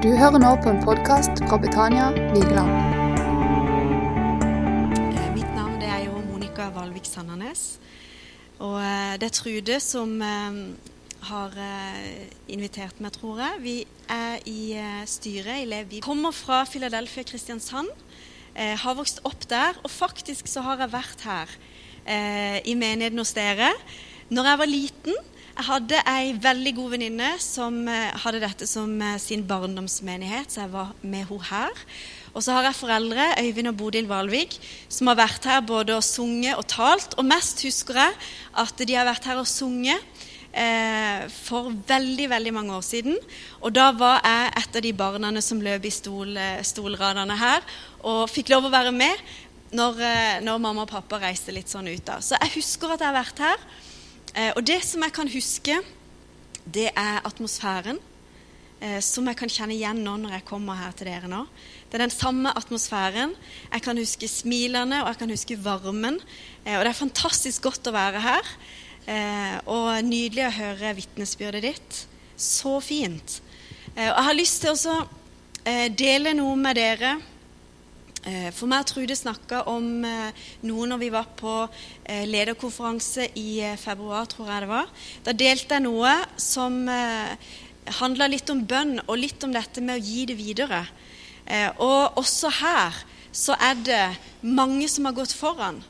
Du hører nå på en podkast fra Betania Vigeland. Eh, Mitt navn er jo Monica Valvik Sandanes. Og eh, det er Trude som eh, har invitert meg, tror jeg. Vi er i styret i Lev. Vi kommer fra Philadelphia, Kristiansand. Har vokst opp der. Og faktisk så har jeg vært her i menigheten hos dere. Når jeg var liten, jeg hadde ei veldig god venninne som eh, hadde dette som eh, sin barndomsmenighet, så jeg var med henne her. Og så har jeg foreldre, Øyvind og Bodil Valvik, som har vært her både og sunget og talt. Og mest husker jeg at de har vært her og sunget eh, for veldig veldig mange år siden. Og da var jeg et av de barna som løp i stol, eh, stolradene her, og fikk lov å være med når, når mamma og pappa reiste litt sånn ut da. Så jeg husker at jeg har vært her. Eh, og det som jeg kan huske, det er atmosfæren. Eh, som jeg kan kjenne igjen nå når jeg kommer her til dere nå. Det er den samme atmosfæren. Jeg kan huske smilene og jeg kan huske varmen. Eh, og det er fantastisk godt å være her. Og nydelig å høre vitnesbyrdet ditt. Så fint. Og jeg har lyst til å dele noe med dere For meg og Trude snakka om eh, noe når vi var på eh, lederkonferanse i februar, tror jeg det var. Da delte jeg noe som handla litt om bønn og litt om dette med å gi det videre. Og også her så er det mange som har gått foran.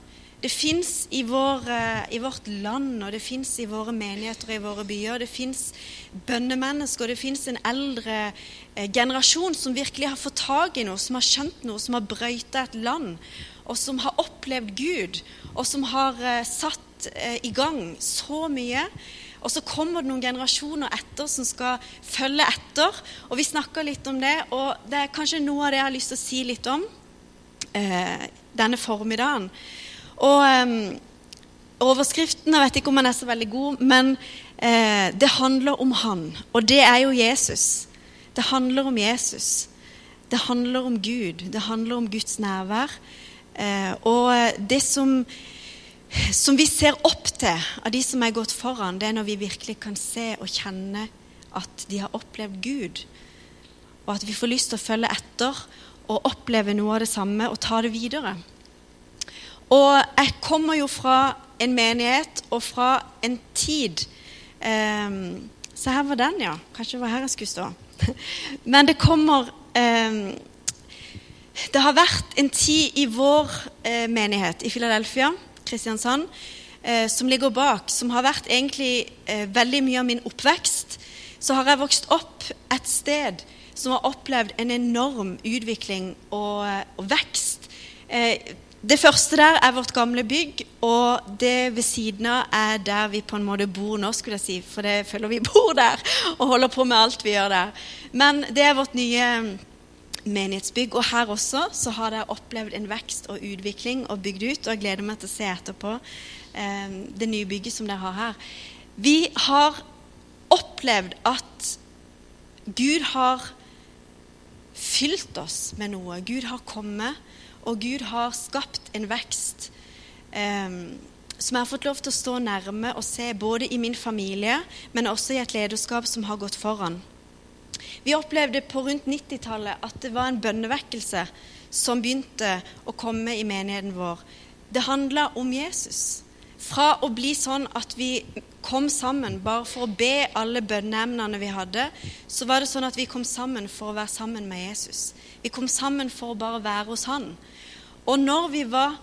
Det fins i, vår, i, vårt land, og det fins i våre menigheter og i våre byer. Det fins bønnemennesker, og det fins en eldre eh, generasjon som virkelig har fått tak i noe, som har skjønt noe, som har brøyta et land, og som har opplevd Gud, og som har eh, satt eh, i gang så mye. Og så kommer det noen generasjoner etter som skal følge etter. Og vi snakker litt om det, og det er kanskje noe av det jeg har lyst til å si litt om eh, denne formiddagen. Og overskriften Jeg vet ikke om den er så veldig god, men eh, det handler om han. Og det er jo Jesus. Det handler om Jesus. Det handler om Gud. Det handler om Guds nærvær. Eh, og det som, som vi ser opp til av de som er gått foran, det er når vi virkelig kan se og kjenne at de har opplevd Gud. Og at vi får lyst til å følge etter og oppleve noe av det samme og ta det videre. Og jeg kommer jo fra en menighet og fra en tid um, Så her var den, ja. Kanskje det var her jeg skulle stå. Men det kommer um, Det har vært en tid i vår uh, menighet i Philadelphia, Kristiansand, uh, som ligger bak, som har vært egentlig uh, veldig mye av min oppvekst. Så har jeg vokst opp et sted som har opplevd en enorm utvikling og, og vekst. Eh, det første der er vårt gamle bygg, og det ved siden av er der vi på en måte bor nå, skulle jeg si, for det føler vi bor der og holder på med alt vi gjør der. Men det er vårt nye menighetsbygg, og her også så har dere opplevd en vekst og utvikling og bygd ut, og jeg gleder meg til å se etterpå eh, det nye bygget som dere har her. Vi har opplevd at Gud har fylt oss med noe. Gud har kommet og Gud har skapt en vekst eh, som jeg har fått lov til å stå nærme og se både i min familie, men også i et lederskap som har gått foran. Vi opplevde på rundt 90-tallet at det var en bønnevekkelse som begynte å komme i menigheten vår. Det handla om Jesus. Fra å bli sånn at vi kom sammen bare for å be alle bønneemnene vi hadde, så var det sånn at vi kom sammen for å være sammen med Jesus. Vi kom sammen for å bare være hos han. Og når vi var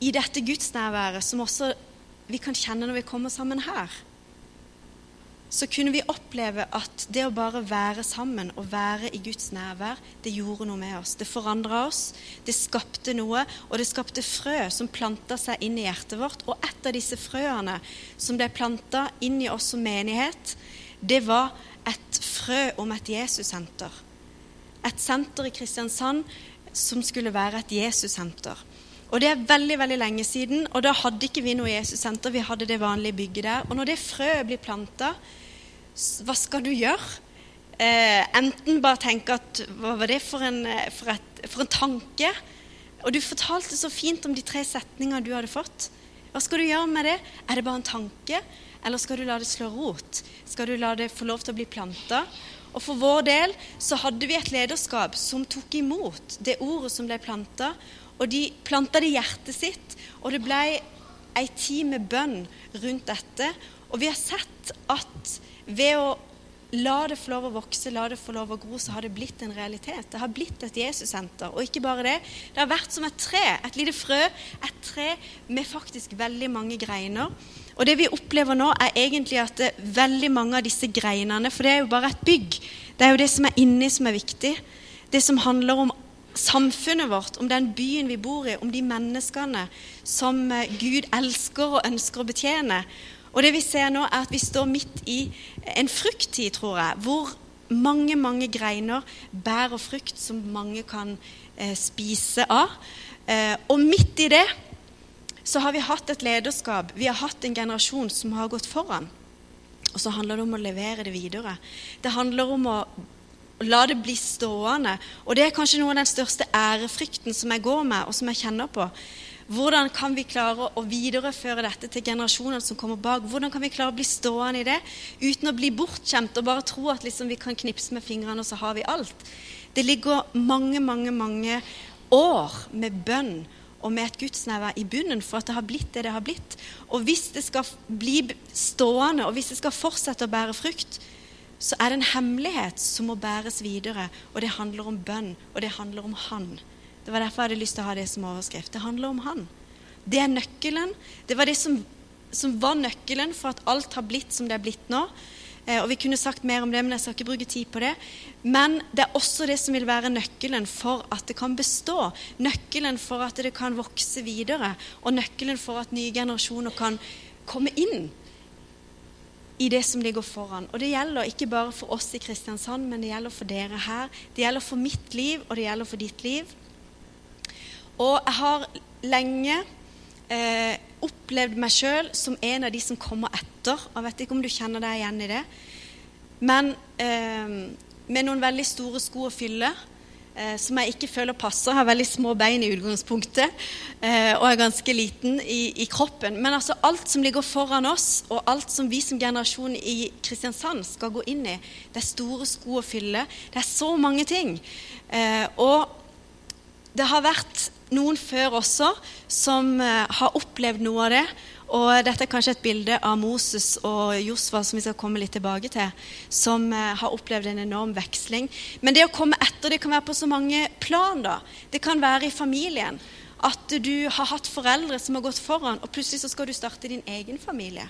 i dette gudsnærværet, som også vi kan kjenne når vi kommer sammen her, så kunne vi oppleve at det å bare være sammen og være i Guds nærvær, det gjorde noe med oss. Det forandra oss, det skapte noe, og det skapte frø som planta seg inn i hjertet vårt. Og et av disse frøene som ble planta inn i oss som menighet, det var et frø om et Jesussenter. Et senter i Kristiansand som skulle være et Jesussenter. Og Det er veldig veldig lenge siden, og da hadde ikke vi noe Jesussenter. Vi hadde det vanlige bygget der. Og når det frøet blir planta, hva skal du gjøre? Eh, enten bare tenke at Hva var det for en, eh, for, et, for en tanke? Og du fortalte så fint om de tre setningene du hadde fått. Hva skal du gjøre med det? Er det bare en tanke, eller skal du la det slå rot? Skal du la det få lov til å bli planta? Og for vår del så hadde vi et lederskap som tok imot det ordet som ble planta. Og de planta det i hjertet sitt, og det ble ei tid med bønn rundt dette. Og vi har sett at ved å la det få lov å vokse, la det få lov å gro, så har det blitt en realitet. Det har blitt et Jesussenter. Og ikke bare det. Det har vært som et tre, et lite frø. Et tre med faktisk veldig mange greiner. Og det vi opplever nå, er egentlig at det, veldig mange av disse greinene For det er jo bare et bygg. Det er jo det som er inni, som er viktig. Det som handler om samfunnet vårt, om den byen vi bor i, om de menneskene som eh, Gud elsker og ønsker å betjene. Og det vi ser nå, er at vi står midt i en frukttid, tror jeg, hvor mange, mange greiner bærer frukt som mange kan eh, spise av. Eh, og midt i det så har vi hatt et lederskap, vi har hatt en generasjon som har gått foran. Og så handler det om å levere det videre. Det handler om å la det bli stående. Og det er kanskje noe av den største ærefrykten som jeg går med, og som jeg kjenner på. Hvordan kan vi klare å videreføre dette til generasjonene som kommer bak? Hvordan kan vi klare å bli stående i det uten å bli bortskjemt og bare tro at liksom vi kan knipse med fingrene, og så har vi alt? Det ligger mange, mange, mange år med bønn og med et gudsnærvær i bunnen for at det har blitt det det har blitt. Og hvis det skal bli stående, og hvis det skal fortsette å bære frukt, så er det en hemmelighet som må bæres videre. Og det handler om bønn, og det handler om Han. Det var derfor jeg hadde lyst til å ha det som overskrift. Det handler om han. Det er nøkkelen. Det var det som, som var nøkkelen for at alt har blitt som det er blitt nå. Eh, og Vi kunne sagt mer om det, men jeg skal ikke bruke tid på det. Men det er også det som vil være nøkkelen for at det kan bestå. Nøkkelen for at det kan vokse videre. Og nøkkelen for at nye generasjoner kan komme inn i det som ligger foran. Og det gjelder ikke bare for oss i Kristiansand, men det gjelder for dere her. Det gjelder for mitt liv, og det gjelder for ditt liv. Og jeg har lenge eh, opplevd meg sjøl som en av de som kommer etter. Jeg vet ikke om du kjenner deg igjen i det. Men eh, med noen veldig store sko å fylle, som jeg ikke føler passer. Har veldig små bein i utgangspunktet eh, og er ganske liten i, i, kroppen. Men altså alt som ligger foran oss, og alt som vi som generasjon i Kristiansand skal gå inn i, det er store sko å fylle. Det er så mange ting. Eh, og det har vært noen før også som eh, har opplevd noe av det. Og dette er kanskje et bilde av Moses og Josfa som vi skal komme litt tilbake til, som eh, har opplevd en enorm veksling. Men det å komme etter det kan være på så mange plan. da. Det kan være i familien. At du har hatt foreldre som har gått foran, og plutselig så skal du starte din egen familie.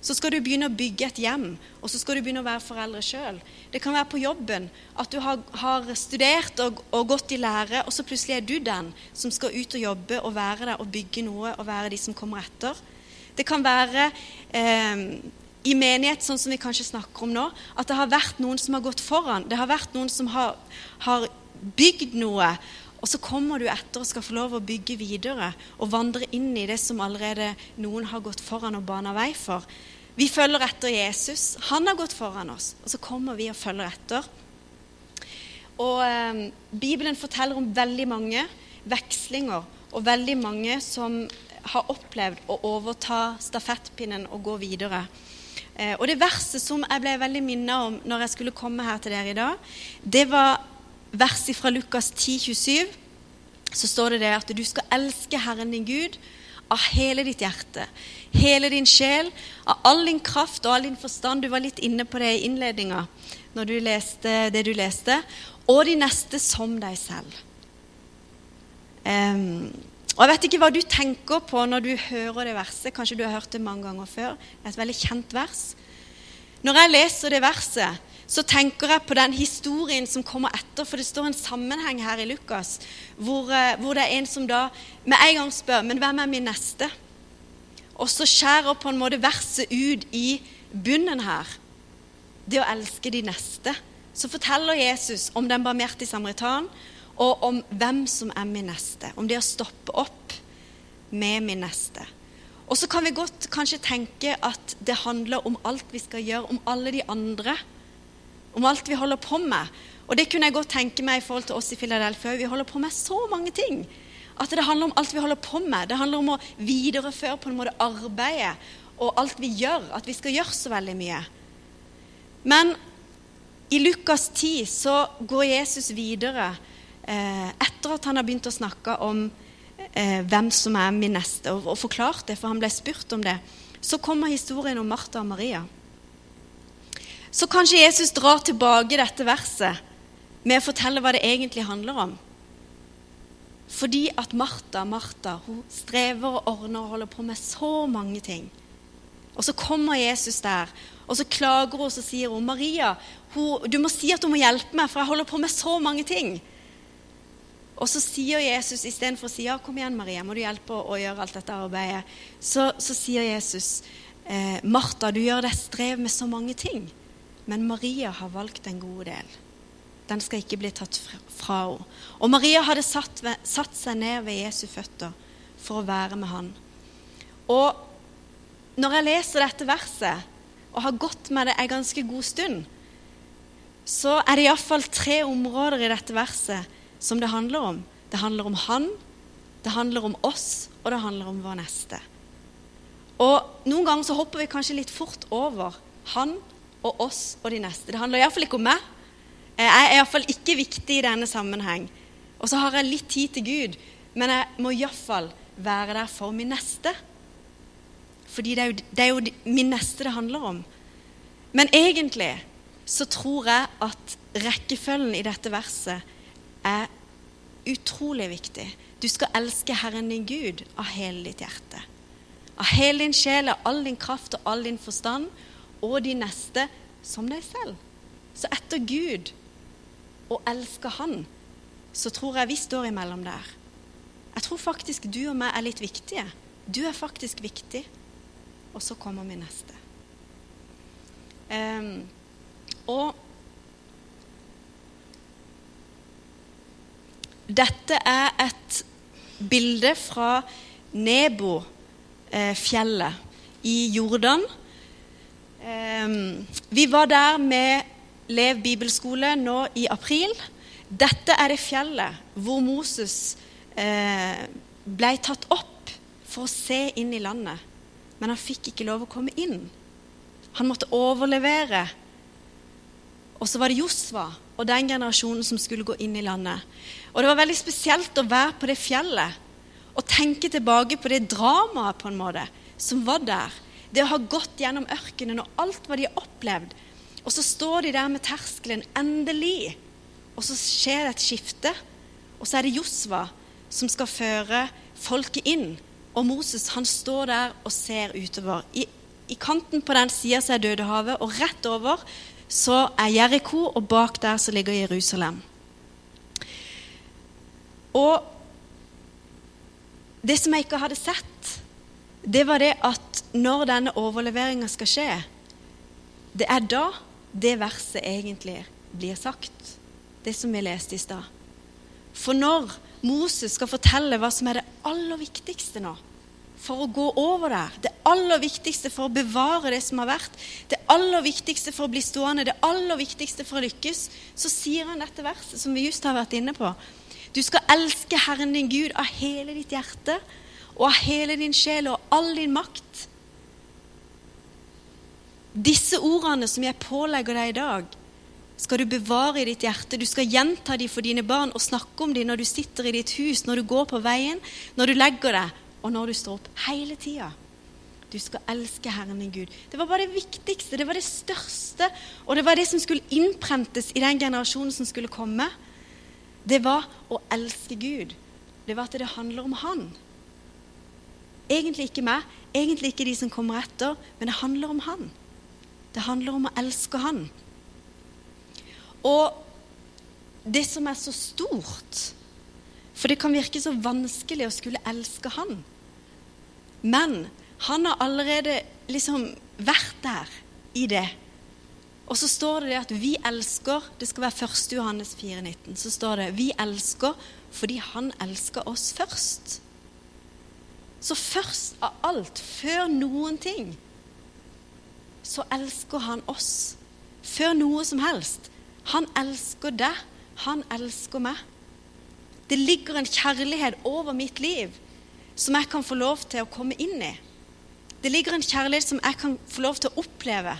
Så skal du begynne å bygge et hjem, og så skal du begynne å være foreldre sjøl. Det kan være på jobben at du har, har studert og, og, gått i lære, og så plutselig er du den som skal ut og jobbe og være der og bygge noe og være de som kommer etter. Det kan være eh, i menighet, sånn som vi kanskje snakker om nå, at det har vært noen som har gått foran. Det har vært noen som har, har bygd noe. Og så kommer du etter og skal få lov å bygge videre og vandre inn i det som allerede noen har gått foran og bana vei for. Vi følger etter Jesus. Han har gått foran oss, og så kommer vi og følger etter. Og eh, Bibelen forteller om veldig mange vekslinger og veldig mange som har opplevd å overta stafettpinnen og gå videre. Eh, og det verset som jeg ble veldig minnet om når jeg skulle komme her til dere i dag, det var verset fra Lukas 10, 27, så står det det at du skal elske Herren din Gud av hele ditt hjerte, hele din sjel, av all din kraft og all din forstand. Du var litt inne på det i innledninga når du leste det du leste. Og de neste som deg selv. Um, og Jeg vet ikke hva du tenker på når du hører det verset. Kanskje du har hørt det mange ganger før. Det er et veldig kjent vers. Når jeg leser det verset, så tenker jeg på den historien som kommer etter. For det står en sammenheng her i Lukas hvor, eh, hvor det er en som da med en gang spør Men hvem er min neste? Og så skjærer på en måte verset ut i bunnen her. Det å elske de neste. Så forteller Jesus om den barmhjertige samaritan og om hvem som er min neste. Om det å stoppe opp med min neste. Og så kan vi godt kanskje tenke at det handler om alt vi skal gjøre, om alle de andre om alt vi holder på med. Og det kunne jeg godt tenke meg i forhold til oss i Philadelphia. Vi holder på med så mange ting. At det handler om alt vi holder på med. Det handler om å videreføre på en måte arbeidet og alt vi gjør. At vi skal gjøre så veldig mye. Men I Lukas 10 så går Jesus videre eh, etter at han har begynt å snakke om eh, hvem som er min neste, og, og forklart det, for han ble spurt om det. Så kommer historien om Martha og Maria. Så kanskje Jesus drar tilbake dette verset med å fortelle hva det egentlig handler om. Fordi at Martha, Martha hun strever og ordner og holder på med så mange ting. Og så kommer Jesus der, og så klager hun og så sier hun, 'Maria, hun, du må si at hun må hjelpe meg, for jeg holder på med så mange ting.' Og så sier Jesus istedenfor å si, 'Ja, kom igjen, Maria, må du hjelpe å, å gjøre alt dette arbeidet', så, så sier Jesus, eh, 'Martha, du gjør deg strev med så mange ting.' Men Maria har valgt en god del. Den skal ikke bli tatt fra henne. Og Maria hadde satt, satt seg ned ved Jesu føtter for å være med han. Og når jeg leser dette verset, og har gått med det en ganske god stund, så er det iallfall tre områder i dette verset som det handler om. Det handler om han, det handler om oss, og det handler om vår neste. Og Noen ganger så hopper vi kanskje litt fort over han og oss og de neste. Det handler iallfall ikke om meg. Jeg er iallfall ikke viktig i denne sammenheng. Og så har jeg litt tid til Gud, men jeg må iallfall være der for min neste. Fordi det er, jo, det er jo min neste det handler om. Men egentlig så tror jeg at rekkefølgen i dette verset er utrolig viktig. Du skal elske Herren din Gud av hele ditt hjerte. Av hele din sjel, av all din kraft og all din forstand og de neste som deg selv. Så etter Gud og elsker Han, så tror jeg vi står imellom der. Jeg tror faktisk du og meg er litt viktige. Du er faktisk viktig. Og så kommer vi neste. Um, og dette er et bilde fra Nebo-fjellet eh, i Jordan. Ehm, vi var der med Lev bibelskole nå i april. Dette er det fjellet hvor Moses eh, ble tatt opp for å se inn i landet. Men han fikk ikke lov å komme inn. Han måtte overlevere. Og så var det Josva og den generasjonen som skulle gå inn i landet. Og det var veldig spesielt å være på det fjellet og tenke tilbake på det dramaet på en måte som var der det å ha gått gjennom ørkenen og alt hva de har opplevd. Og så står de der med terskelen, endelig. Og så skjer det et skifte. Og så er det Josva som skal føre folket inn. Og Moses han står der og ser utover. I, i kanten på den sida er Dødehavet, og rett over så er Jeriko, og bak der så ligger Jerusalem. Og det som jeg ikke hadde sett, det var det at når denne overleveringa skal skje, det er da det verset egentlig blir sagt. Det som vi leste i stad. For når Moses skal fortelle hva som er det aller viktigste nå for å gå over der, det aller viktigste for å bevare det som har vært, det aller viktigste for å bli stående, det aller viktigste for å lykkes, så sier han dette verset som vi just har vært inne på. Du skal elske Herren din Gud av hele ditt hjerte og av hele din sjel og all din makt. Disse ordene som jeg pålegger deg i dag, skal du bevare i ditt hjerte. Du skal gjenta dem for dine barn og snakke om dem når du sitter i ditt hus, når du går på veien, når du legger deg, og når du står opp. Hele tida. Du skal elske Herren din Gud. Det var bare det viktigste, det var det største, og det var det som skulle innprentes i den generasjonen som skulle komme. Det var å elske Gud. Det var at det handler om Han. Egentlig ikke meg, egentlig ikke de som kommer etter, men det handler om han. Det handler om å elske han. Og det som er så stort For det kan virke så vanskelig å skulle elske han. Men han har allerede liksom vært der i det. Og så står det at vi elsker Det skal være 1. Johannes 4,19. Så står det vi elsker fordi han elsker oss først. Så først av alt, før noen ting, så elsker han oss. Før noe som helst. Han elsker deg. Han elsker meg. Det ligger en kjærlighet over mitt liv som jeg kan få lov til å komme inn i. Det ligger en kjærlighet som jeg kan få lov til å oppleve.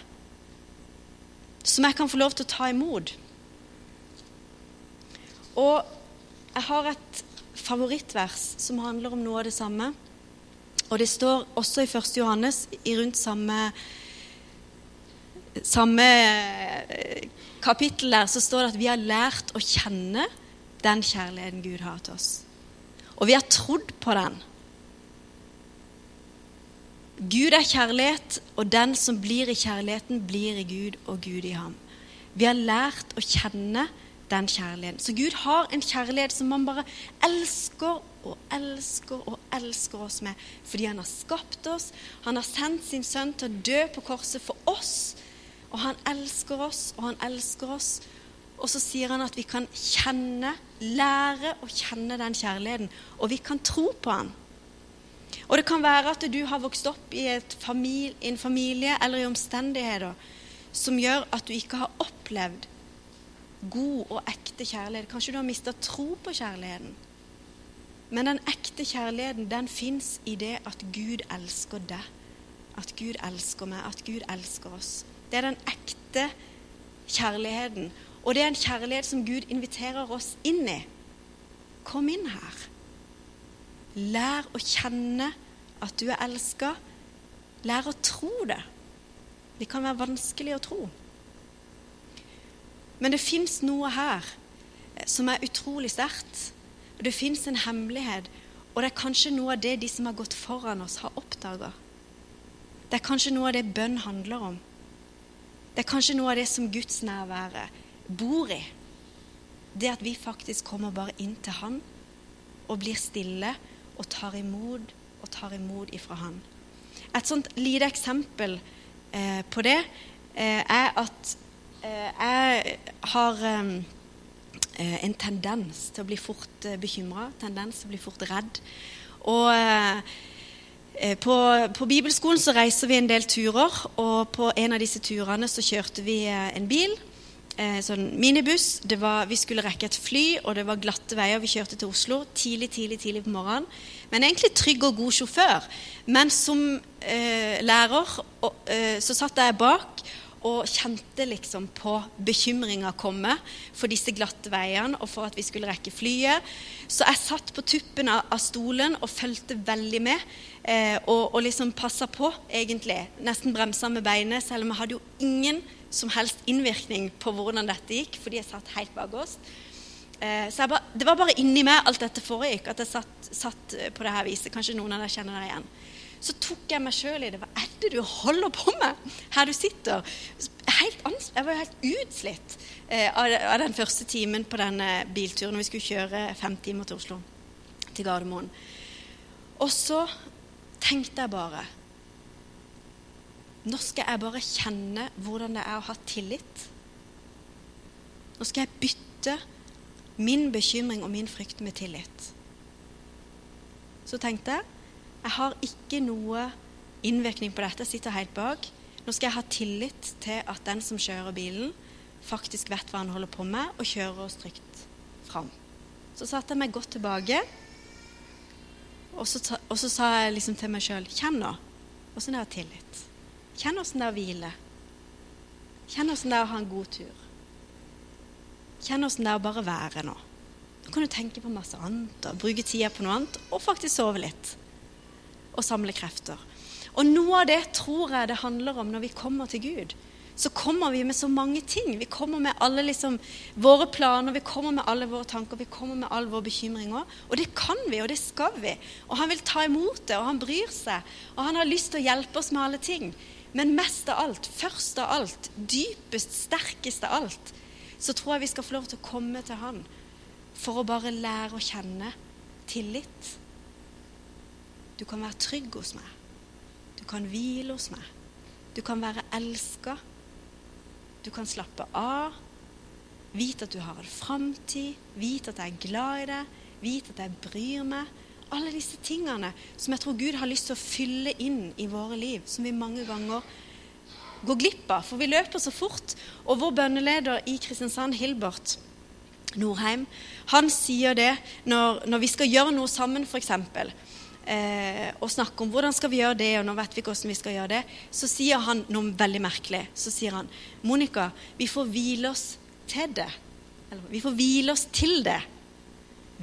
som jeg kan få lov til å ta imot. Og jeg har et favorittvers som handler om noe av det samme. Og det står også i 1. Johannes i rundt samme, samme eh, kapittel der, så står det at vi har lært å kjenne den kjærligheten Gud har til oss. Og vi har trodd på den. Gud er kjærlighet, og den som blir i kjærligheten, blir i Gud og Gud i ham. Vi har lært å kjenne den kjærligheten. Så Gud har en kjærlighet som man bare elsker og elsker og elsker oss med fordi han har skapt oss. Han har sendt sin sønn til å dø på korset for oss. Og han elsker oss, og han elsker oss. Og så sier han at vi kan kjenne, lære å kjenne den kjærligheten. Og vi kan tro på han. Og det kan være at du har vokst opp i familie, en familie eller i omstendigheter som gjør at du ikke har opplevd god og ekte kjærlighet. Kanskje du har mista tro på kjærligheten. Men den ekte kjærligheten den fins i det at Gud elsker deg. At Gud elsker meg, at Gud elsker oss. Det er den ekte kjærligheten. Og det er en kjærlighet som Gud inviterer oss inn i. Kom inn her. Lær å kjenne at du er elska. Lær å tro det. Det kan være vanskelig å tro. Men det fins noe her eh, som er utrolig sterkt. Det fins en hemmelighet. Og det er kanskje noe av det de som har gått foran oss, har oppdaga. Det er kanskje noe av det bønn handler om. Det er kanskje noe av det som Guds nærvære bor i. Det at vi faktisk kommer bare inn til Han og blir stille og tar imot og tar imot ifra Han. Et sånt lite eksempel eh, på det eh, er at jeg har eh, en tendens til å bli fort eh, bekymra, tendens til å bli fort redd. Og på, på, bibelskolen så reiser vi en del turer, og på en av disse turene så kjørte vi en bil. Sånn minibuss. Var, vi skulle rekke et fly, og det var glatte veier. Vi kjørte til Oslo tidlig tidlig, tidlig på morgenen. Men egentlig trygg og god sjåfør. Men som eh, lærer og, eh, så satt jeg bak og kjente liksom på bekymringa komme for disse glatte veiene og for at vi skulle rekke flyet. Så jeg satt på tuppen av, stolen og fulgte veldig med. Eh, og, og, liksom passa på, egentlig. Nesten bremsa med beinet, selv om jeg hadde jo ingen som helst innvirkning på hvordan dette gikk, fordi jeg satt helt bak oss. Eh, så ba, det var bare inni meg alt dette foregikk, at jeg satt, satt på det her viset. Kanskje noen av dere kjenner det igjen så tok jeg meg sjøl i det. Hva er det du holder på med her du sitter? jeg var helt utslitt eh, av, den første timen på denne bilturen når vi skulle kjøre fem timer til Oslo, til Gardermoen. Og så tenkte jeg bare Nå skal jeg bare kjenne hvordan det er å ha tillit. Nå skal jeg bytte min bekymring og min frykt med tillit. Så tenkte jeg jeg har ikke noe innvirkning på dette. Jeg sitter helt bak. Nå skal jeg ha tillit til at den som kjører bilen, faktisk vet hva han holder på med, og kjører oss trygt fram. Så satte jeg meg godt tilbake, og så, og så sa jeg liksom til meg sjøl Kjenn nå åssen det er å ha tillit. Kjenn åssen det er å hvile. Kjenn åssen det er å ha en god tur. Kjenn åssen det er å bare være nå. Nå kan du tenke på masse annet og bruke tida på noe annet, og faktisk sove litt og samle krefter. Og noe av det tror jeg det handler om når vi kommer til Gud. Så kommer vi med så mange ting. Vi kommer med alle liksom, våre planer, vi kommer med alle våre tanker, vi kommer med alle våre bekymringer. Og det kan vi, og det skal vi. Og han vil ta imot det, og han bryr seg. Og han har lyst til å hjelpe oss med alle ting. Men mest av alt, først av alt, dypest, sterkest av alt, så tror jeg vi skal få lov til å komme til han for å bare lære å kjenne tillit du kan være trygg hos meg. Du kan hvile hos meg. Du kan være elska. Du kan slappe av. Vite at du har en framtid. Vite at jeg er glad i deg. Vite at jeg bryr meg. Alle disse tingene som jeg tror Gud har lyst til å fylle inn i våre liv, som vi mange ganger går glipp av. For vi løper så fort. Og vår bønneleder i Kristiansand, Hilbert Norheim, han sier det når, når vi skal gjøre noe sammen, f.eks. eh, og snakker om hvordan skal vi gjøre det, og nå vet vi hvordan vi skal gjøre det, så sier han noe veldig merkelig. Så sier han, 'Monica, vi får hvile oss til det.' Eller, vi får hvile oss til det.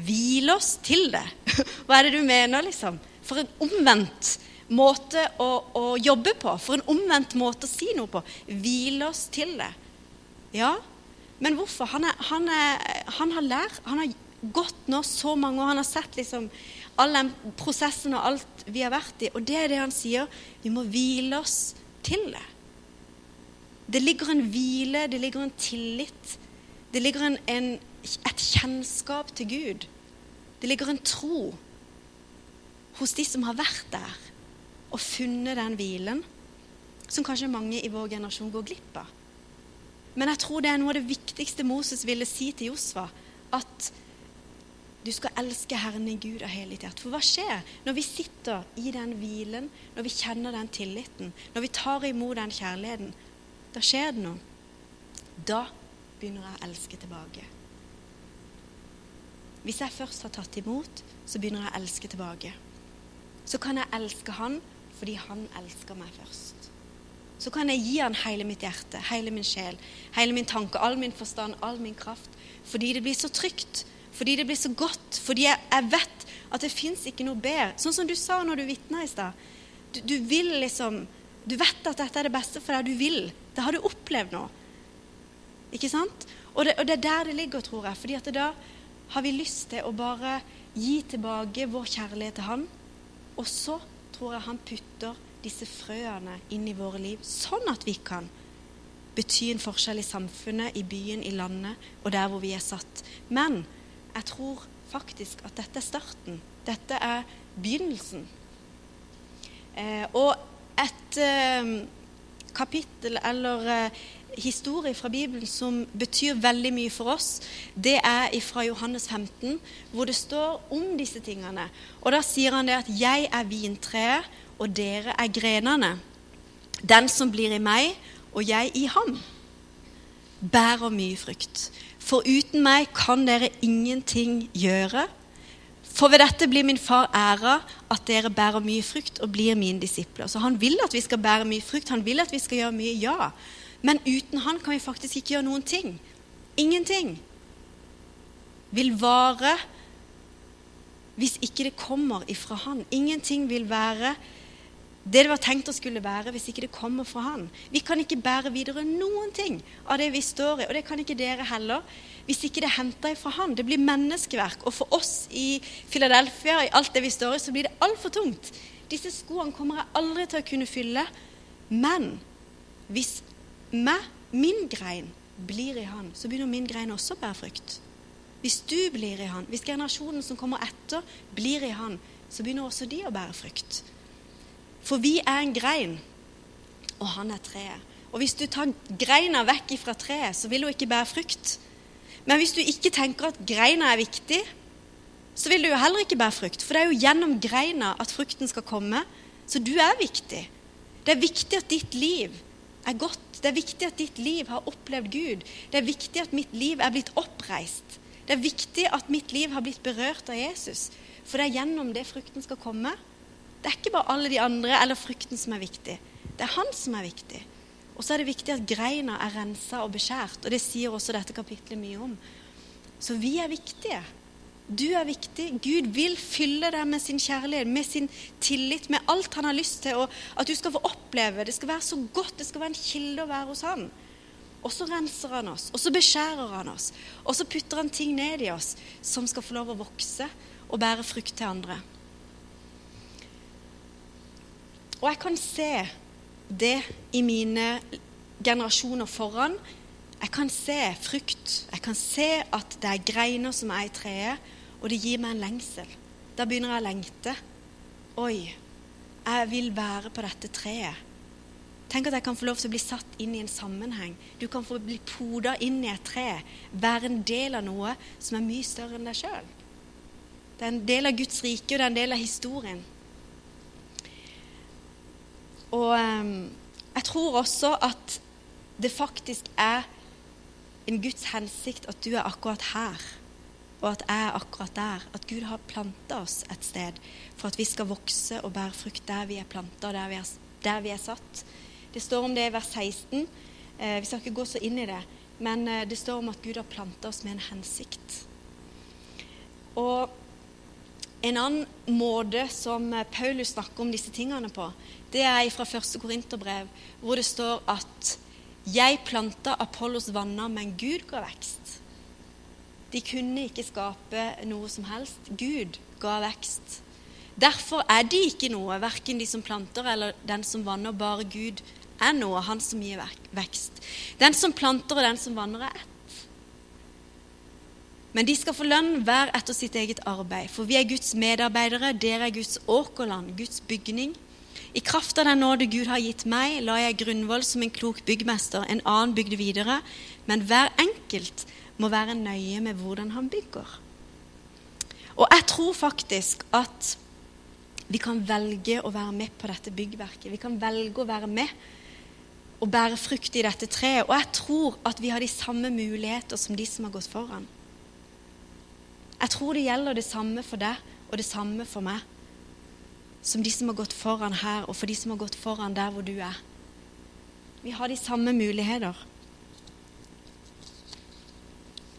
Hvile oss til det? Hva er det du mener, liksom? For en omvendt måte å, å, jobbe på. For en omvendt måte å si noe på. Hvile oss til det. Ja, men hvorfor? Han, er, han, er, han har lært Han har gått nå så mange år. Han har sett liksom all den prosessen og alt vi har vært i. Og det er det han sier. Vi må hvile oss til det. Det ligger en hvile, det ligger en tillit det ligger en, en, et kjennskap til Gud. Det ligger en tro hos de som har vært der og funnet den hvilen, som kanskje mange i vår generasjon går glipp av. Men jeg tror det er noe av det viktigste Moses ville si til Josfa. At du skal elske Herren din Gud av hele ditt hjerte. For hva skjer når vi sitter i den hvilen, når vi kjenner den tilliten, når vi tar imot den kjærligheten? Da skjer det noe. Da begynner jeg å elske tilbake. Hvis jeg først har tatt imot, så begynner jeg å elske tilbake. Så kan jeg elske han fordi han elsker meg først. Så kan jeg gi han hele mitt hjerte, hele min sjel, hele min tanke, all min forstand, all min kraft. Fordi det blir så trygt, fordi det blir så godt, fordi jeg, jeg vet at det fins ikke noe bedre. Sånn som du sa når du vitna i stad. Du, du, vil liksom Du vet at dette er det beste for deg. Du vil. Det har du opplevd nå. Ikke sant? Og det, og det, er der det ligger, tror jeg. fordi at da har vi lyst til å bare gi tilbake vår kjærlighet til Han. Og så tror jeg han putter disse frøene inn i våre liv, sånn at vi kan bety en forskjell i samfunnet, i byen, i landet og der hvor vi er satt. Men jeg tror faktisk at dette er starten. Dette er begynnelsen. Eh, og et eh, kapittel eller eh, historie fra Bibelen som betyr veldig mye for oss, det er fra Johannes 15, hvor det står om disse tingene. Og Da sier han det at 'jeg er vintreet, og dere er grenene'. Den som blir i meg, og jeg i ham, bærer mye frukt. For uten meg kan dere ingenting gjøre. For ved dette blir min far æra at dere bærer mye frukt og blir mine disipler. Så han vil at vi skal bære mye frukt. Han vil at vi skal gjøre mye, ja. Men uten han kan vi faktisk ikke gjøre noen ting. Ingenting vil vare hvis ikke det kommer ifra han. Ingenting vil være det det var tenkt å skulle være hvis ikke det kommer fra han. Vi kan ikke bære videre noen ting av det vi står i, og det kan ikke dere heller, hvis ikke det er henta fra han. Det blir menneskeverk. Og for oss i Philadelphia, i alt det vi står i, så blir det altfor tungt. Disse skoene kommer jeg aldri til å kunne fylle. Men hvis meg, min grein, blir i han, så begynner min grein også å bære frukt. Hvis du blir i han, hvis generasjonen som kommer etter, blir i han, så begynner også de å bære frukt. For vi er en grein, og han er treet. Og hvis du tar greina vekk fra treet, så vil hun ikke bære frukt. Men hvis du ikke tenker at greina er viktig, så vil du jo heller ikke bære frukt. For det er jo gjennom greina at frukten skal komme. Så du er viktig. Det er viktig at ditt liv er godt. Det er viktig at ditt liv har opplevd Gud. Det er viktig at mitt liv er blitt oppreist. Det er viktig at mitt liv har blitt berørt av Jesus. For det er gjennom det frukten skal komme. Det er ikke bare alle de andre eller frukten som er viktig. Det er han som er viktig. Og så er det viktig at greina er rensa og beskjært. Og det sier også dette kapitlet mye om. Så vi er viktige. Du er viktig. Gud vil fylle deg med sin kjærlighet, med sin tillit, med alt han har lyst til. Og at du skal få oppleve. Det skal være så godt. Det skal være en kilde å være hos han. Og så renser han oss, og så beskjærer han oss. Og så putter han ting ned i oss som skal få lov å vokse og bære frukt til andre. Og jeg kan se det i mine generasjoner foran. Jeg kan se frukt. Jeg kan se at det er greiner som er i treet og det gir meg en lengsel. Da begynner jeg å lengte. Oi, jeg vil være på dette treet. Tenk at jeg kan få lov til å bli satt inn i en sammenheng. Du kan få bli poda inn i et tre. Være en del av noe som er mye større enn deg sjøl. Det er en del av Guds rike, og det er en del av historien. Og um, jeg tror også at det faktisk er en Guds hensikt at du er akkurat her og at jeg er akkurat der. At Gud har planta oss et sted for at vi skal vokse og bære frukt der vi er planta, der, er, der vi er satt. Det står om det i vers 16. Eh, vi skal ikke gå så inn i det, men eh, det står om at Gud har planta oss med en hensikt. Og en annen måte som eh, Paulus snakker om disse tingene på, det er fra første Korinterbrev, hvor det står at 'Jeg planta Apollos vanner, men Gud ga vekst'. De kunne ikke skape noe som helst. Gud ga vekst. Derfor er de ikke noe, verken de som planter eller den som vanner. Bare Gud er noe, han som gir vekst. Den som planter og den som vanner, er ett. Men de skal få lønn hver etter sitt eget arbeid. For vi er Guds medarbeidere, dere er Guds åkerland, Guds bygning. I kraft av den nåde Gud har gitt meg, la jeg grunnvoll som en klok byggmester, en annen bygde videre, men hver enkelt må være nøye med hvordan han bygger. Og jeg tror faktisk at vi kan velge å være med på dette byggverket. Vi kan velge å være med og bære frukt i dette treet. Og jeg tror at vi har de samme muligheter som de som har gått foran. Jeg tror det gjelder det samme for deg og det samme for meg som de som har gått foran her, og for de som har gått foran der hvor du er. Vi har de samme muligheter.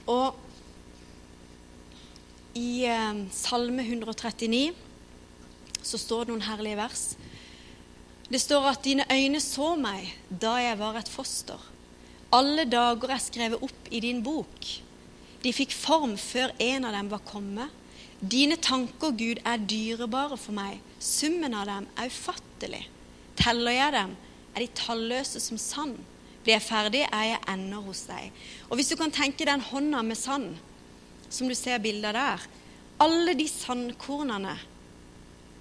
Og i eh, Salme 139 så står det noen herlige vers. Det står at 'dine øyne så meg da jeg var et foster'. Alle dager er skrevet opp i din bok. De fikk form før en av dem var kommet. Dine tanker, Gud, er dyrebare for meg. Summen av dem er ufattelig. Teller jeg dem, er de talløse som sand. Blir jeg ferdig, er jeg ennå hos deg. Og hvis du kan tenke den hånda med sand, som du ser bilder der Alle de sandkornene,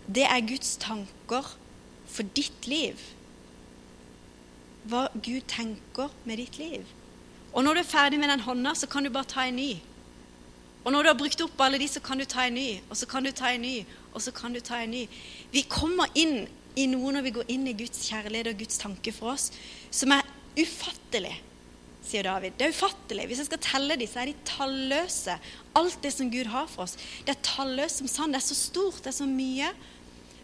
det er Guds tanker for ditt liv. Hva Gud tenker med ditt liv. Og når du er ferdig med den hånda, så kan du bare ta en ny. Og når du har brukt opp alle de, så kan du ta en ny, og så kan du ta en ny, og så kan du ta en ny. Vi kommer inn i noe når vi går inn i Guds kjærlighet og Guds tanke for oss, som er ufattelig, sier David. Det er ufattelig. Hvis jeg skal telle de, så er de talløse. Alt det som Gud har for oss. Det er talløst som sand. Det er så stort, det er så mye.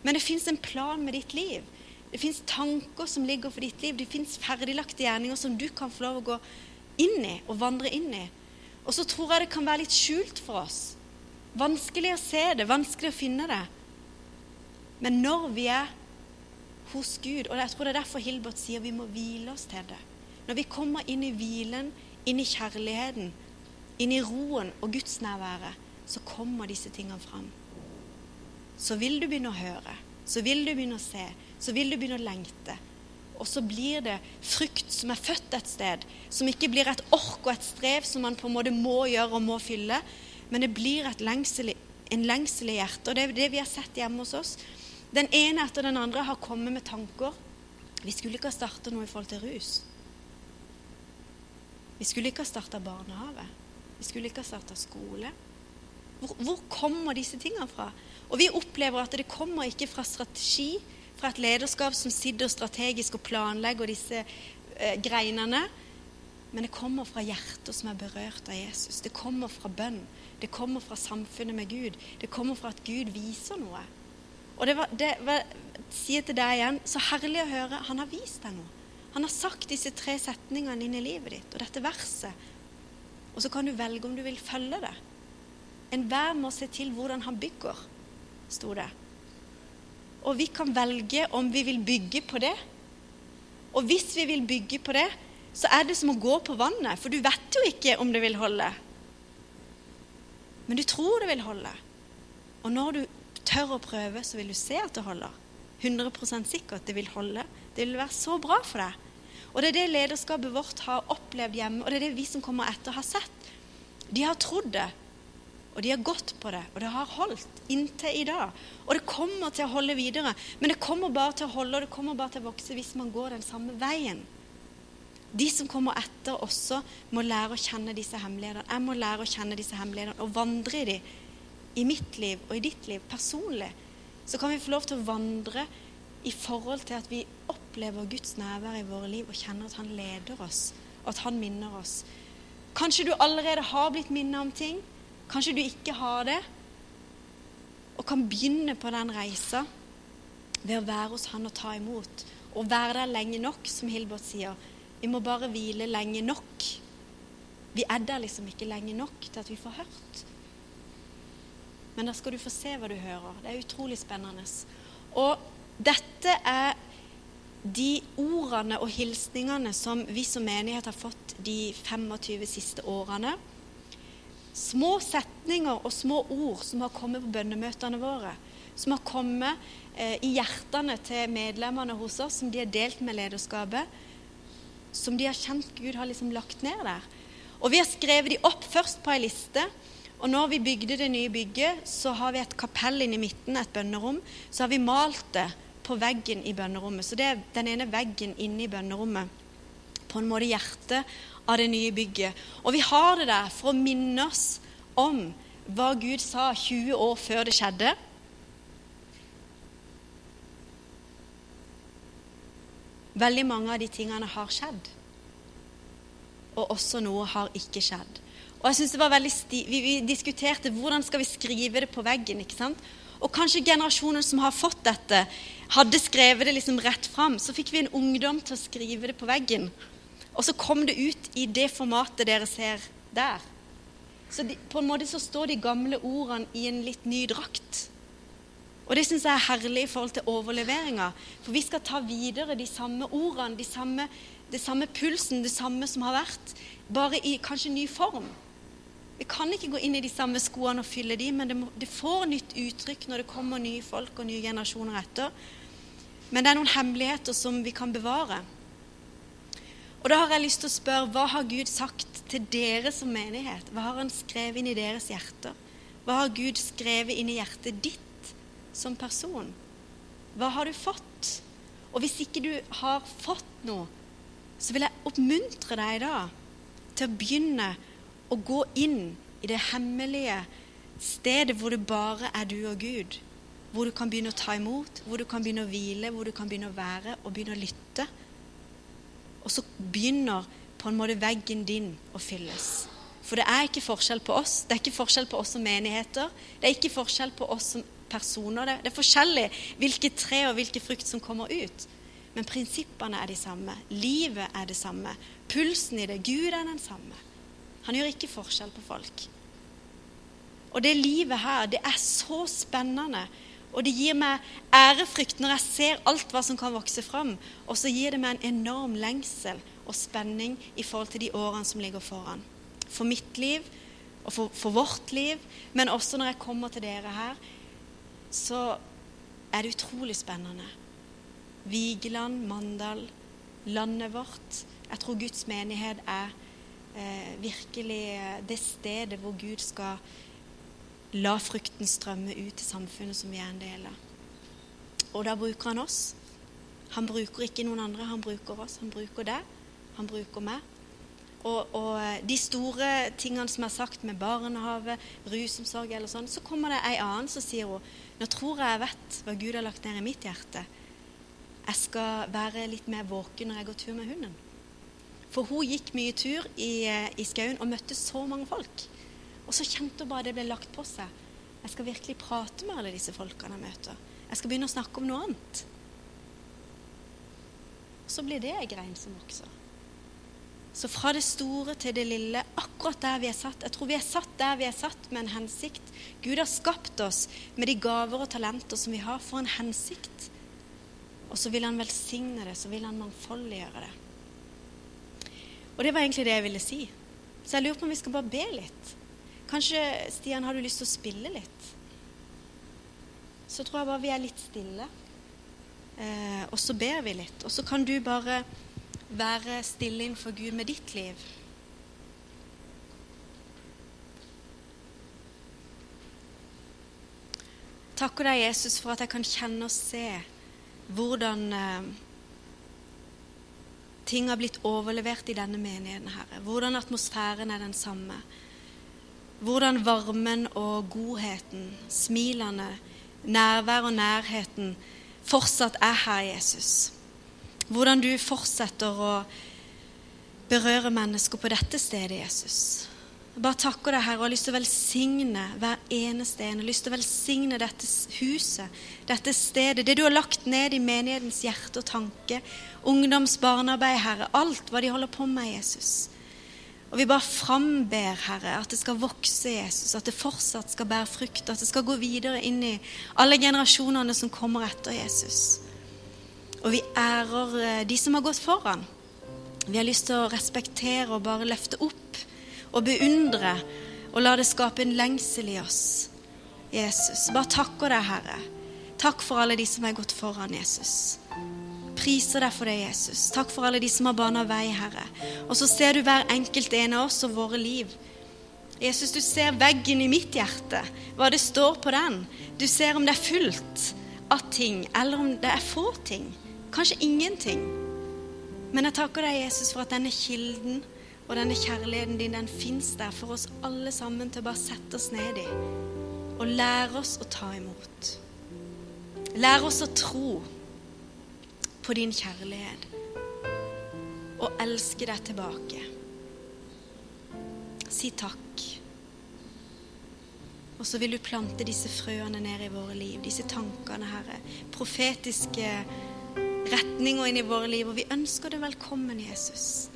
Men det fins en plan med ditt liv. Det fins tanker som ligger for ditt liv. Det fins ferdiglagte gjerninger som du kan få lov å gå inn i og vandre inn i. Og så tror jeg det kan være litt skjult for oss. Vanskelig å se det, vanskelig å finne det. Men når vi er hos Gud, og jeg tror det er derfor Hilbert sier vi må hvile oss til det Når vi kommer inn i hvilen, inn i kjærligheten, inn i roen og gudsnærværet, så kommer disse tingene fram. Så vil du begynne å høre, så vil du begynne å se, så vil du begynne å lengte. Og så blir det frukt som er født et sted, som ikke blir et ork og et strev som man på en måte må gjøre og må fylle, men det blir lengsel, en lengsel i hjertet. Og det er det vi har sett hjemme hos oss. Den ene etter den andre har kommet med tanker. Vi skulle ikke ha starta noe i forhold til rus. Vi skulle ikke ha starta barnehage. Vi skulle ikke ha starta skole. Hvor, hvor kommer disse tingene fra? Og vi opplever at det kommer ikke fra strategi, fra et lederskap som sitter strategisk og planlegger disse eh, greinene. Men det kommer fra hjertet som er berørt av Jesus. Det kommer fra bønn. Det kommer fra samfunnet med Gud. Det kommer fra at Gud viser noe. Og det var, det var, sier til deg igjen, så herlig å høre. Han har vist deg noe. Han har sagt disse tre setningene inn i livet ditt, og dette verset. Og så kan du velge om du vil følge det. Enhver må se til hvordan han bygger, sto det. Og vi kan velge om vi vil bygge på det. Og hvis vi vil bygge på det, så er det som å gå på vannet, for du vet jo ikke om det vil holde. Men du tror det vil holde. Og når du tør å prøve, så vil du se at det holder. 100% sikkert det vil holde. Det vil være så bra for deg. Og det er det lederskapet vårt har opplevd hjemme, og det er det vi som kommer etter, har sett. De har trodd det, og de har gått på det, og det har holdt inntil i dag. Og det kommer til å holde videre. Men det kommer bare til å holde, og det kommer bare til å vokse hvis man går den samme veien. De som kommer etter også, må lære å kjenne disse hemmelighetene. Jeg må lære å kjenne disse hemmelighetene og vandre i dem i mitt liv og i ditt liv personlig. Så kan vi få lov til å vandre i forhold til at vi opplever Guds nærvær i våre liv og kjenner at Han leder oss, og at Han minner oss. Kanskje du allerede har blitt minnet om ting. Kanskje du ikke har det, og kan begynne på den reisa ved å være hos Han og ta imot. Og være der lenge nok, som Hilbert sier. Vi må bare hvile lenge nok. Vi er der liksom ikke lenge nok til at vi får hørt. Men da skal du få se hva du hører. Det er utrolig spennende. Og dette er de ordene og hilsningene som vi som menighet har fått de 25 siste årene. Små setninger og små ord som har kommet på bønnemøtene våre. Som har kommet eh, i hjertene til medlemmene hos oss, som de har delt med lederskapet. Som de har kjent Gud har liksom lagt ned der. Og vi har skrevet de opp først på ei liste. Og når vi bygde det nye bygget, så har vi et kapell inne i midten, et bønnerom. Så har vi malt det på veggen i bønnerommet. Så det er den ene veggen inne i bønnerommet. På en måte hjertet av det nye bygget. Og vi har det der for å minne oss om hva Gud sa 20 år før det skjedde. Veldig mange av de tingene har skjedd. Og også noe har ikke skjedd. Og jeg synes det var veldig sti vi, vi, diskuterte hvordan skal vi skrive det på veggen. ikke sant? Og kanskje generasjonen som har fått dette, hadde skrevet det liksom rett fram. Så fikk vi en ungdom til å skrive det på veggen. Og så kom det ut i det formatet dere ser der. Så de, på en måte så står de gamle ordene i en litt ny drakt. Og det syns jeg er herlig i forhold til overleveringa. For vi skal ta videre de samme ordene, de samme, det samme pulsen, det samme som har vært, bare i kanskje ny form. Vi kan ikke gå inn i de samme skoene og fylle de, men det, må, det får nytt uttrykk når det kommer nye folk og nye generasjoner etter. Men det er noen hemmeligheter som vi kan bevare. Og da har jeg lyst til å spørre, hva har Gud sagt til dere som menighet? Hva har Han skrevet inn i deres hjerter? Hva har Gud skrevet inn i hjertet ditt? som person? Hva har du fått? Og hvis ikke du har fått noe, så vil jeg oppmuntre deg da til å begynne å gå inn i det hemmelige stedet hvor det bare er du og Gud. Hvor du kan begynne å ta imot, hvor du kan begynne å hvile, hvor du kan begynne å være og begynne å lytte. Og så begynner på en måte veggen din å fylles. For det er ikke forskjell på oss. Det er ikke forskjell på oss som menigheter. Det er ikke forskjell på oss som personer. Det, er forskjellig hvilke tre og hvilke frukt som kommer ut. Men prinsippene er de samme. Livet er det samme. Pulsen i det. Gud er den samme. Han gjør ikke forskjell på folk. Og det livet her, det er så spennende. Og det gir meg ærefrykt når jeg ser alt hva som kan vokse fram. Og så gir det meg en enorm lengsel og spenning i forhold til de årene som ligger foran. For mitt liv og for, for vårt liv, men også når jeg kommer til dere her, så er det utrolig spennende. Vigeland, Mandal, landet vårt. Jeg tror Guds menighet er eh, virkelig eh, det stedet hvor Gud skal la frukten strømme ut til samfunnet som vi er en del av. Og da bruker han oss. Han bruker ikke noen andre, han bruker oss. Han bruker deg, han bruker meg. Og, og, eh, de store tingene som er sagt med barnehage, rusomsorg eller sånn, så kommer det ei annen som sier hun nå tror jeg jeg vet hva Gud har lagt ned i mitt hjerte. Jeg skal være litt mer våken når jeg går tur med hunden. For hun gikk mye tur i, eh, i skauen og møtte så mange folk. Og så kjente hun bare det ble lagt på seg. Jeg skal virkelig prate med alle disse folkene jeg møter. Jeg skal begynne å snakke om noe annet. Så blir det ei grein som vokser. Så fra det store til det lille, akkurat der vi er satt. Jeg tror vi er satt der vi er satt med en hensikt. Gud har skapt oss med de gaver og talenter som vi har, for en hensikt. Og så vil han velsigne det, så vil han mangfoldiggjøre det. Og det var egentlig det jeg ville si. Så jeg lurer på om vi skal bare be litt. Kanskje, Stian, har du lyst til å spille litt? Så tror jeg bare vi er litt stille. Eh, og så ber vi litt. Og så kan du bare være stille innenfor Gud med ditt liv? Takker deg, Jesus, for at jeg kan kjenne og se hvordan eh, ting har blitt overlevert i denne menigheten, Herre. Hvordan atmosfæren er den samme. Hvordan varmen og godheten, smilene, nærvær og nærheten fortsatt er her, Jesus. Hvordan du fortsetter å berøre mennesker på dette stedet, Jesus. Jeg bare takker deg, Herre, og har lyst til å velsigne hver eneste en. Jeg har lyst til å velsigne dette huset, dette stedet, det du har lagt ned i menighetens hjerte og tanke. Ungdoms barnearbeid, Herre. Alt hva de holder på med, Jesus. Og vi bare framber, Herre, at det skal vokse, Jesus, at det fortsatt skal bære frukt, at det skal gå videre inn i alle generasjonene som kommer etter Jesus. Og vi ærer eh, de som har gått foran. Vi har lyst til å respektere og bare løfte opp og beundre og la det skape en lengsel i oss. Jesus, bare takker deg, Herre. Takk for alle de som har gått foran Jesus. Priser deg for det, Jesus. Takk for alle de som har bana vei, Herre. Og så ser du hver enkelt en av oss og våre liv. Jesus, du ser veggen i mitt hjerte, hva det står på den. Du ser om det er fullt av ting, eller om det er få ting. Kanskje ingenting. Men jeg takker deg, Jesus, for at denne kilden og denne kjærligheten din, den fins der for oss alle sammen til å bare sette oss ned i og lære oss å ta imot. Lære oss å tro din kjærlighet og elske deg tilbake. Si takk. Og så vil du plante disse frøene ned i våre liv, disse tankene, Herre. Profetiske retninger inn i våre liv. Og vi ønsker deg velkommen, Jesus.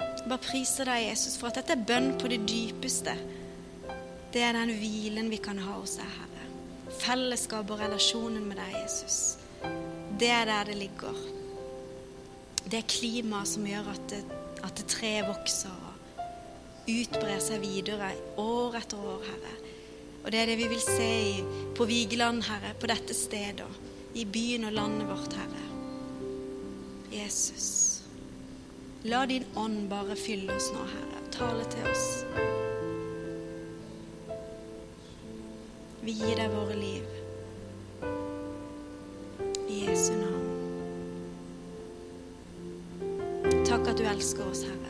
Bare priser deg, Jesus, for at dette er bønn på det dypeste. Det er den hvilen vi kan ha hos deg, Herre. Fellesskap og relasjonen med deg, Jesus. Det er der det ligger. Det er klimaet som gjør at, det, at treet vokser og utbrer seg videre år etter år, Herre. Og det er det vi vil se i, på Vigeland, Herre, på dette stedet, i byen og landet vårt, Herre. Jesus. La din ånd bare fylle oss nå, Herre. Tale til oss. Vi gir deg våre liv. I Jesu navn. Takk at du elsker oss, Herre.